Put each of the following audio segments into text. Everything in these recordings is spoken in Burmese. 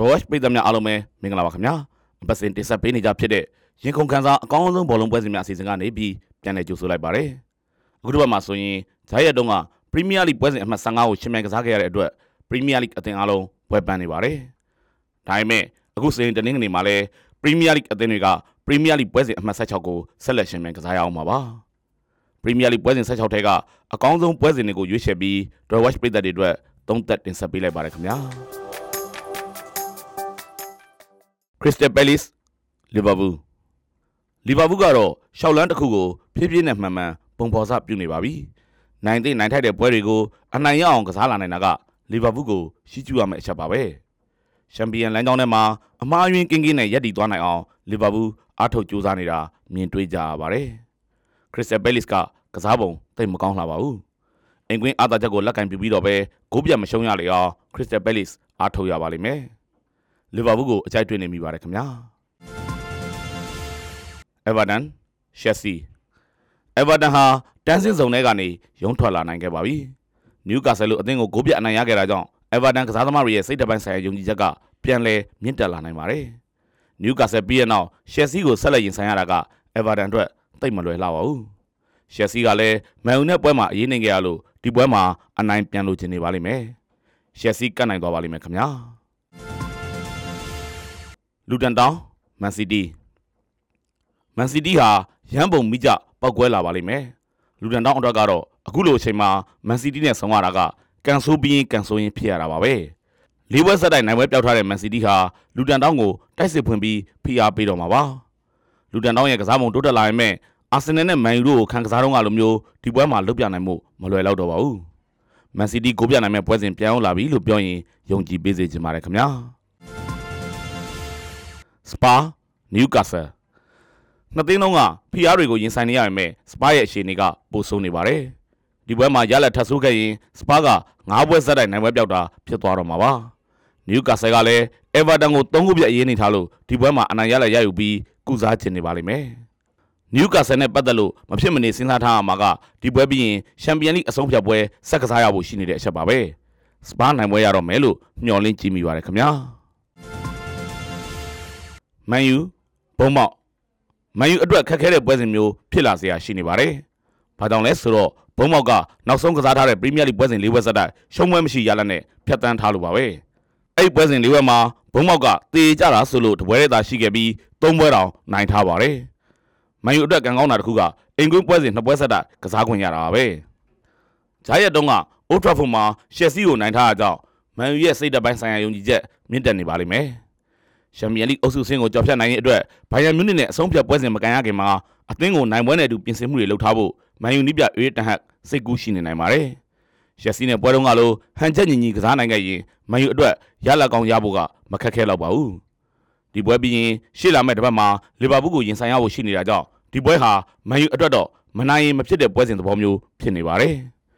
ဒေါ်ဝက်ပြည်သက်များအားလုံးပဲမင်္ဂလာပါခင်ဗျာအပတ်စဉ်တင်ဆက်ပေးနေကြဖြစ်တဲ့ရင်ခုန်ခန်းစားအကောင်းဆုံးဘောလုံးပွဲစဉ်များအစီအစဉ်ကနေပြီးပြန်လည်ကြိုဆိုလိုက်ပါတယ်အခုတစ်ပတ်မှာဆိုရင်ဂျာရက်တုံးကပရီးမီးယားလိပွဲစဉ်အမှတ်15ကိုရှင်မြန်ကစားခဲ့ရတဲ့အတွက်ပရီးမီးယားလိအသင်းအားလုံးပွဲပန်းနေပါတယ်ဒါပေမဲ့အခုစရင်တနင်္ဂနွေမှာလည်းပရီးမီးယားလိအသင်းတွေကပရီးမီးယားလိပွဲစဉ်အမှတ်16ကိုဆက်လက်ရှင်မြန်ကစားရအောင်ပါပါပရီးမီးယားလိပွဲစဉ်16ထဲကအကောင်းဆုံးပွဲစဉ်တွေကိုရွေးချယ်ပြီးဒေါ်ဝက်ပြည်သက်တွေအတွက်သုံးသက်တင်ဆက်ပေးလိုက်ပါ တယ်ခင်ဗျာ Crystal Palace Liverpool Liverpool ကတော့ရှောက်လန်းတစ်ခုကိုဖြည်းဖြည်းနဲ့မှန်မှန်ပုံဖော်စပြုနေပါပြီ။နိုင်တဲ့နိုင်ထိုက်တဲ့ပွဲတွေကိုအနိုင်ရအောင်ကစားလာနိုင်တာက Liverpool ကိုရှိကျူရမယ့်အချက်ပါပဲ။ချန်ပီယံလမ်းကြောင်းထဲမှာအမှားယွင်းကင်းကင်းနဲ့ရပ်တည်သွားနိုင်အောင် Liverpool အားထုတ်ကြိုးစားနေတာမြင်တွေ့ကြရပါတယ်။ Crystal Palace ကကစားပုံတိတ်မကောင်းလှပါဘူး။အင်ကွင်းအားသာချက်ကိုလက်ကင်ပြပြီးတော့ပဲဂိုးပြတ်မရှုံးရလေအောင် Crystal Palace အားထုတ်ရပါလိမ့်မယ်။ လီဗာပူးကိုအကြိုက်တွေ့နေမိပါတယ်ခင်ဗျာ။ Everton Chelsea Everton ဟာတန်းစင်းစုံထဲကနေရုံထွက်လာနိုင်ခဲ့ပါပြီ။ Newcastle လို့အသင်းကိုဂိုးပြတ်အနိုင်ရခဲ့တာကြောင့် Everton ကစားသမားတွေရဲ့စိတ်တပိုင်းဆိုင်ရာယုံကြည်ချက်ကပြန်လည်မြင့်တက်လာနိုင်ပါတယ်။ Newcastle ပြီးရနောက် Chelsea ကိုဆက်လက်ရင်ဆိုင်ရတာက Everton အတွက်တိတ်မလွယ်လှပါဘူး။ Chelsea ကလည်းမန်ယူနဲ့ပွဲမှာအရေးနိုင်ခဲ့ရလို့ဒီပွဲမှာအနိုင်ပြန်လို့ချင်နေပါလိမ့်မယ်။ Chelsea ကတ်နိုင်သွားပါလိမ့်မယ်ခင်ဗျာ။ လူတန်တောင်းမန်စီးတီးမန်စီးတီးဟာရန်ပုံမိကြပောက်ကွဲလာပါလိမ့်မယ်လူတန်တောင်းအတွက်ကတော့အခုလိုအချိန်မှာမန်စီးတီးနဲ့ဆောင်ရတာကကန်ဆိုးပြီးရင်ကန်ဆိုးရင်ဖြစ်ရတာပါပဲလေးပွဲဆက်တိုက်နိုင်ပွဲပျောက်ထားတဲ့မန်စီးတီးဟာလူတန်တောင်းကိုတိုက်စစ်ဖွင့်ပြီးဖိအားပေးတော့မှာပါလူတန်တောင်းရဲ့ကစားပုံတိုးတက်လာရင်မဲ့အာဆင်နယ်နဲ့မန်ယူတို့ကိုခံကစားတော့ကလိုမျိုးဒီပွဲမှာလုတ်ပြနိုင်မှုမလွယ်တော့တော့ပါဘူးမန်စီးတီးကိုပြနိုင်မဲ့ပွဲစဉ်ပြန်အောင်လာပြီလို့ပြောရင်ယုံကြည်ပေးစေချင်ပါတယ်ခင်ဗျာ စပါနယူကာဆယ်နှစ်သိန်းလုံးကဖီအားတွေကိုရင်ဆိုင်နေရပေမဲ့စပါရဲ့အခြေအနေကပိုဆိုးနေပါတယ်ဒီပွဲမှာရလက်ထပ်ဆိုးခဲ့ရင်စပါက၅ပွဲဆက်တိုက်နိုင်ပွဲပြောက်တာဖြစ်သွားတော့မှာပါနယူကာဆယ်ကလည်းအေဗာတန်ကို၃ခုပြတ်အရေးနေထားလို့ဒီပွဲမှာအနိုင်ရလက်ရယူပြီးကုစားချင်နေပါလိမ့်မယ်နယူကာဆယ်နဲ့ပတ်သက်လို့မဖြစ်မနေစဉ်းစားထားရမှာကဒီပွဲပြီးရင်ချန်ပီယံလိအဆုံးဖြတ်ပွဲဆက်ကစားရဖို့ရှိနေတဲ့အချက်ပါပဲစပါနိုင်ပွဲရတော့မယ်လို့မျှော်လင့်ကြည့်မိပါတယ်ခင်ဗျာ မန်ယူဘုံမောက်မန်ယူအတွက်ခက်ခဲတဲ့ပွဲစဉ်မျိုးဖြစ်လာစရာရှိနေပါတယ်။ဘာကြောင့်လဲဆိုတော့ဘုံမောက်ကနောက်ဆုံးကစားထားတဲ့ပရီးမီးယားလိပွဲစဉ်၄ပွဲဆက်တိုက်ရှုံးပွဲမရှိရလနဲ့ဖျက်ဆီးထားလို့ပါပဲ။အဲ့ပွဲစဉ်၄ပွဲမှာဘုံမောက်ကတေကြတာဆိုလို့တပွဲတည်းသာရှိခဲ့ပြီး၃ပွဲတောင်နိုင်ထားပါတယ်။မန်ယူအတွက်ကံကောင်းတာတစ်ခုကအင်္ဂွင်းပွဲစဉ်၂ပွဲဆက်တိုက်ကစားခွင့်ရတာပါပဲ။ဂျာရက်တုံးကအိုထရာဖုန်မှာရှက်စီကိုနိုင်ထားတာကြောင့်မန်ယူရဲ့စိတ်တပိုင်းဆိုင်ရာယုံကြည်ချက်မြင့်တက်နေပါလိမ့်မယ်။ ချန်ပီယံလိအုပ်စုဆင်းကိုကြော်ဖြတ်နိုင်တဲ့အတွက်ဘိုင်ယန်မြူးနစ်နဲ့အဆုံးဖြတ်ပွဲစဉ်မကန်ရခင်မှာအသင်းကိုနိုင်ပွဲနဲ့အတူပြင်ဆင်မှုတွေလုပ်ထားဖို့မန်ယူနီးပြအေးတဟတ်စိတ်ကူးရှိနေနိုင်ပါတယ်။ရက်စီနဲ့ပွဲတုန်းကလိုဟန်ချက်ညီညီကစားနိုင်ခဲ့ရင်မန်ယူအတွက်ရလက်ကောင်းရဖို့ကမခက်ခဲတော့ပါဘူး။ဒီပွဲပြီးရင်ရှေ့လာမယ့်တစ်ပတ်မှာလီဗာပူးကိုရင်ဆိုင်ရဖို့ရှိနေတာကြောင့်ဒီပွဲဟာမန်ယူအတွက်တော့မနိုင်ရင်မဖြစ်တဲ့ပွဲစဉ်သဘောမျိုးဖြစ်နေပါတယ်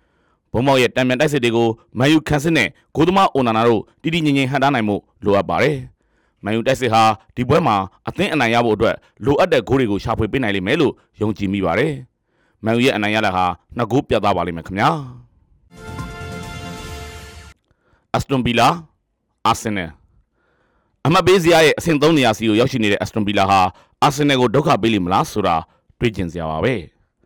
။ဘုံမောက်ရဲ့တံမြန်တိုက်စစ်တွေကိုမန်ယူခန်းစစ်နဲ့ဂိုးသမားအိုနာနာတို့တီတီငင်ငင်ဟန်တားနိုင်မှုလိုအပ်ပါတယ်။ မန်ယူတိုက်စစ်ဟာဒီပွဲမှာအသင်းအနိုင်ရဖို့အတွက်လိုအပ်တဲ့ဂိုးတွေကိုရှာဖွေပေးနိုင်လိမ့်မယ်လို့ယုံကြည်မိပါတယ်။မန်ယူရဲ့အနိုင်ရတာဟာနှစ်ဂိုးပြတ်သားပါလိမ့်မယ်ခင်ဗျာ။အက်စတွန်ဗီလာအာဆင်နယ်အမတ်ပေးစရာရဲ့အဆင့်3နေရာစီကိုရောက်ရှိနေတဲ့အက်စတွန်ဗီလာဟာအာဆင်နယ်ကိုဒုက္ခပေးလိမ့်မလားဆိုတာတွေးကျင်စရာပါပဲ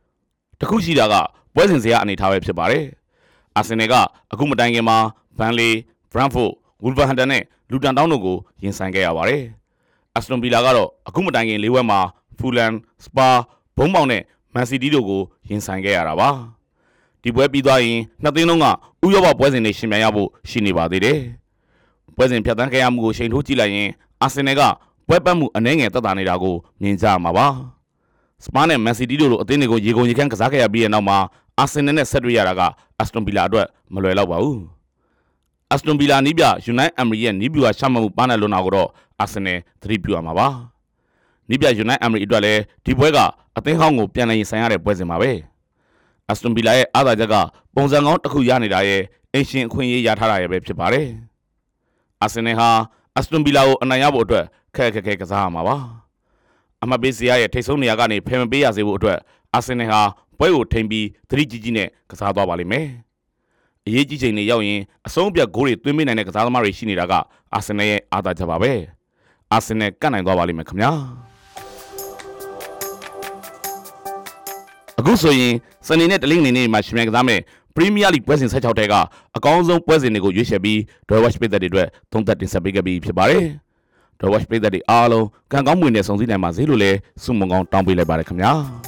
။တခုရှိတာကပွဲစဉ်စရာအနေထားပဲဖြစ်ပါတယ်။အာဆင်နယ်ကအခုမတိုင်ခင်မှာဗန်လီဘရန်ဖို့ ဝူလ်ဗာဟန်တန်နဲ့လူတန်တောင်းတို့ကိုရင်ဆိုင်ခဲ့ရပါတယ်။အက်စတွန်ဗီလာကတော့အခုမတိုင်ခင်လေးဝက်မှာဖူလန်စပါဘုံပေါင်နဲ့မန်စီးတီးတို့ကိုရင်ဆိုင်ခဲ့ရတာပါ။ဒီပွဲပြီးသွားရင်နှစ်သင်းလုံးကဥရောပပွဲစဉ်တွေရှင်ပြိုင်ရဖို့ရှိနေပါသေးတယ်။ပွဲစဉ်ဖြတ်သန်းခဲ့ရမှုကိုချိန်ထိုးကြည့်လိုက်ရင်အာဆင်နယ်ကပွဲပတ်မှုအနှဲငယ်တက်တာနေတာကိုမြင်ကြမှာပါ။စပါးနဲ့မန်စီးတီးတို့လိုအသင်းတွေကိုရေကုန်ရေခမ်းကစားခဲ့ရပြီးတဲ့နောက်မှာအာဆင်နယ်နဲ့ဆက်တွေ့ရတာကအက်စတွန်ဗီလာအတွက်မလွယ်တော့ပါဘူး။ အက်စတွန်ဗီလာနီးပြယူနိုက်အမ်ရီရဲ့နီးပြူဟာရှမှတ်မှုပန်းတဲ့လွန်တာကိုတော့အာဆင်နယ်သတိပြုရမှာပါ။နီးပြယူနိုက်အမ်ရီအတွက်လည်းဒီပွဲကအသင်းဟောင်းကိုပြန်လည်ရင်ဆိုင်ရတဲ့ပွဲစဉ်ပါပဲ။အက်စတွန်ဗီလာရဲ့အားသာချက်ကပုံစံကောင်းတစ်ခုရနေတာရဲ့အင်ရှင်အခွင့်အရေးရထားတာရဲ့ပဲဖြစ်ပါတယ်။အာဆင်နယ်ဟာအက်စတွန်ဗီလာကိုအနိုင်ရဖို့အတွက်ခက်ခက်ခဲကစားရမှာပါ။အမတ်ပေးစရာရဲ့ထိတ်ဆုံးနေရာကနေဖယ်မပေးရစေဖို့အတွက်အာဆင်နယ်ဟာပွဲကိုထိန်ပြီးသတိကြီးကြီးနဲ့ကစားသွားပါလိမ့်မယ်။ အရေးကြီးချိန်တွေရောက်ရင်အဆုံးအပြတ်ဂိုးတွေသွင်းပေးနိုင်တဲ့ကစားသမားတွေရှိနေတာကအာဆင်နယ်ရဲ့အားသာချက်ပါပဲအာဆင်နယ်ကတ်နိုင်သွားပါလိမ့်မယ်ခင်ဗျာအခုဆိုရင်စနေနဲ့တလင်းနေနေမှာရှင်မြန်ကစားမဲ့ပရီးမီးယားလိပွဲစဉ်16တဲကအကောင်းဆုံးပွဲစဉ်တွေကိုရွေးချယ်ပြီး Dwell Watch ပြည်သက်တွေအတွက်သုံးသက်တင်ဆက်ပေးခဲ့ပြီးဖြစ်ပါတယ်။ Dwell Watch ပြည်သက်တွေအားလုံးကံကောင်းမွေနဲ့စုံစည်းနိုင်ပါစေလို့လည်းဆုမွန်ကောင်းတောင်းပေးလိုက်ပါတယ်ခင်ဗျာ။